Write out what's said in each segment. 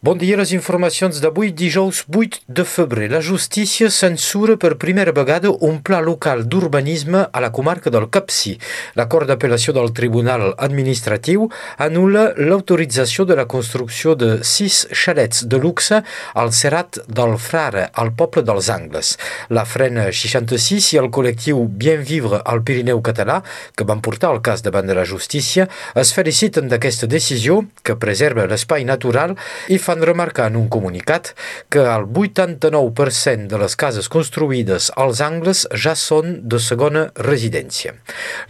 Bon dia, les informacions d'avui, dijous 8 de febrer. La justícia censura per primera vegada un pla local d'urbanisme a la comarca del Capcí. L'acord d'apel·lació del Tribunal Administratiu anul·la l'autorització de la construcció de sis xalets de luxe al Serrat del Frare, al poble dels Angles. La Frena 66 i el col·lectiu Bien Vivre al Pirineu català, que van portar el cas davant de la justícia, es feliciten d'aquesta decisió que preserva l'espai natural i fan remarcar en un comunicat que el 89% de les cases construïdes als angles ja són de segona residència.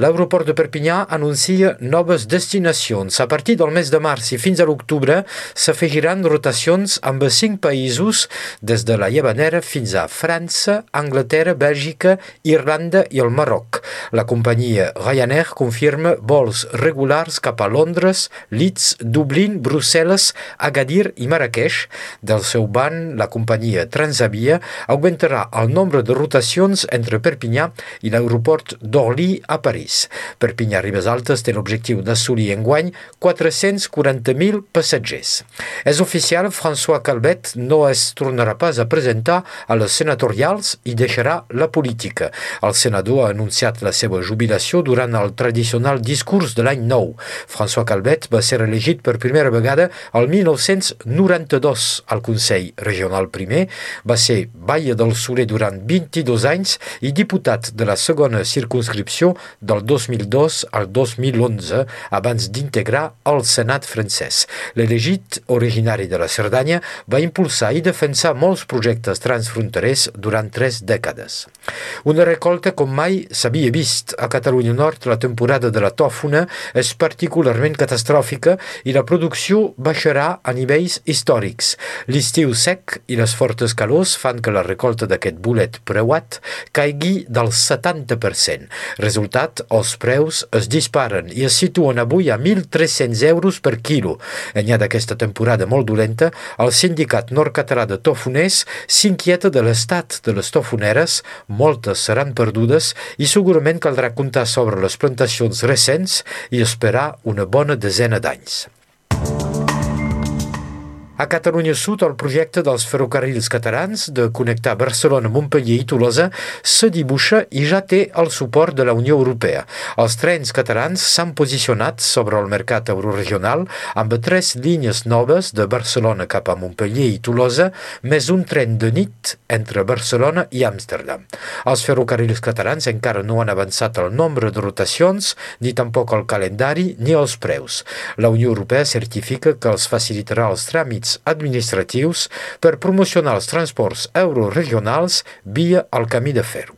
L'aeroport de Perpinyà anuncia noves destinacions. A partir del mes de març i fins a l'octubre s'afegiran rotacions amb cinc països des de la Llevanera fins a França, Anglaterra, Bèlgica, Irlanda i el Marroc. La companyia Ryanair confirma vols regulars cap a Londres, Leeds, Dublín, Brussel·les, Agadir i Marrakech, del seu ban, la companyia Transavia augmentarà el nombre de rotacions entre Perpinyà i l'aeroport d'Orly a París. Perpinyà Ribes Altes té l'objectiu d'assolir en guany 440.000 passatgers. És oficial, François Calvet no es tornarà pas a presentar a les senatorials i deixarà la política. El senador ha anunciat la seva jubilació durant el tradicional discurs de l'any nou. François Calvet va ser elegit per primera vegada al 1990 92 al Consell Regional Primer, va ser Baia del Soler durant 22 anys i diputat de la segona circunscripció del 2002 al 2011 abans d'integrar el Senat francès. L'elegit, originari de la Cerdanya, va impulsar i defensar molts projectes transfronterers durant tres dècades. Una recolta com mai s'havia vist a Catalunya Nord la temporada de la tòfona és particularment catastròfica i la producció baixarà a nivells històrics. L'estiu sec i les fortes calors fan que la recolta d'aquest bolet preuat caigui del 70%. Resultat, els preus es disparen i es situen avui a 1.300 euros per quilo. Enllà d'aquesta temporada molt dolenta, el sindicat nord-català de tofoners s'inquieta de l'estat de les tofoneres, moltes seran perdudes i segurament caldrà comptar sobre les plantacions recents i esperar una bona desena d'anys. A Catalunya Sud, el projecte dels ferrocarrils catalans de connectar Barcelona, Montpellier i Tolosa se dibuixa i ja té el suport de la Unió Europea. Els trens catalans s'han posicionat sobre el mercat euroregional amb tres línies noves de Barcelona cap a Montpellier i Tolosa, més un tren de nit entre Barcelona i Amsterdam. Els ferrocarrils catalans encara no han avançat el nombre de rotacions, ni tampoc el calendari ni els preus. La Unió Europea certifica que els facilitarà els tràmits administratius per promocionar els transports euroregionals via el camí de ferro.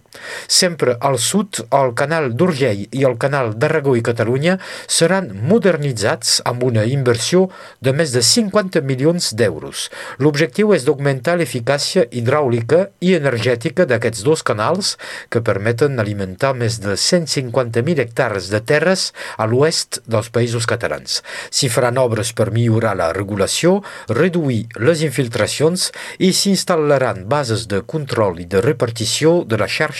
Sempre al sud, el canal d'Urgell i el canal d'Aragó i Catalunya seran modernitzats amb una inversió de més de 50 milions d'euros. L'objectiu és d'augmentar l'eficàcia hidràulica i energètica d'aquests dos canals que permeten alimentar més de 150.000 hectares de terres a l'oest dels països catalans. S'hi faran obres per millorar la regulació, reduir les infiltracions i s'instal·laran bases de control i de repartició de la xarxa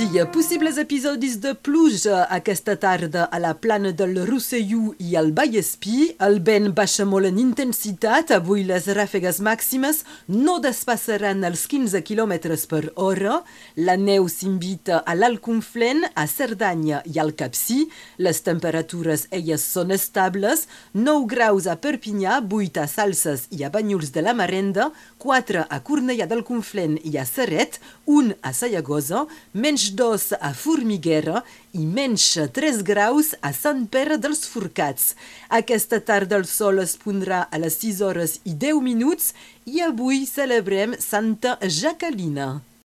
Dia. Possibles episodis de pluja aquesta tarda a la plana del Rosselló i al Vallespí. El vent baixa molt en intensitat. Avui les ràfegues màximes no despassaran els 15 km per hora. La neu s'invita a l'Alconflent, a Cerdanya i al Capcí. Les temperatures elles són estables. 9 graus a Perpinyà, 8 a Salses i a Banyuls de la Marenda, 4 a Cornellà del Conflent i a Serret, 1 a Sayagosa, menys 2 a Formiguera i menys 3 graus a Sant Pere dels Forcats. Aquesta tarda el sol es pondrà a les 6 hores i 10 minuts i avui celebrem Santa Jacalina.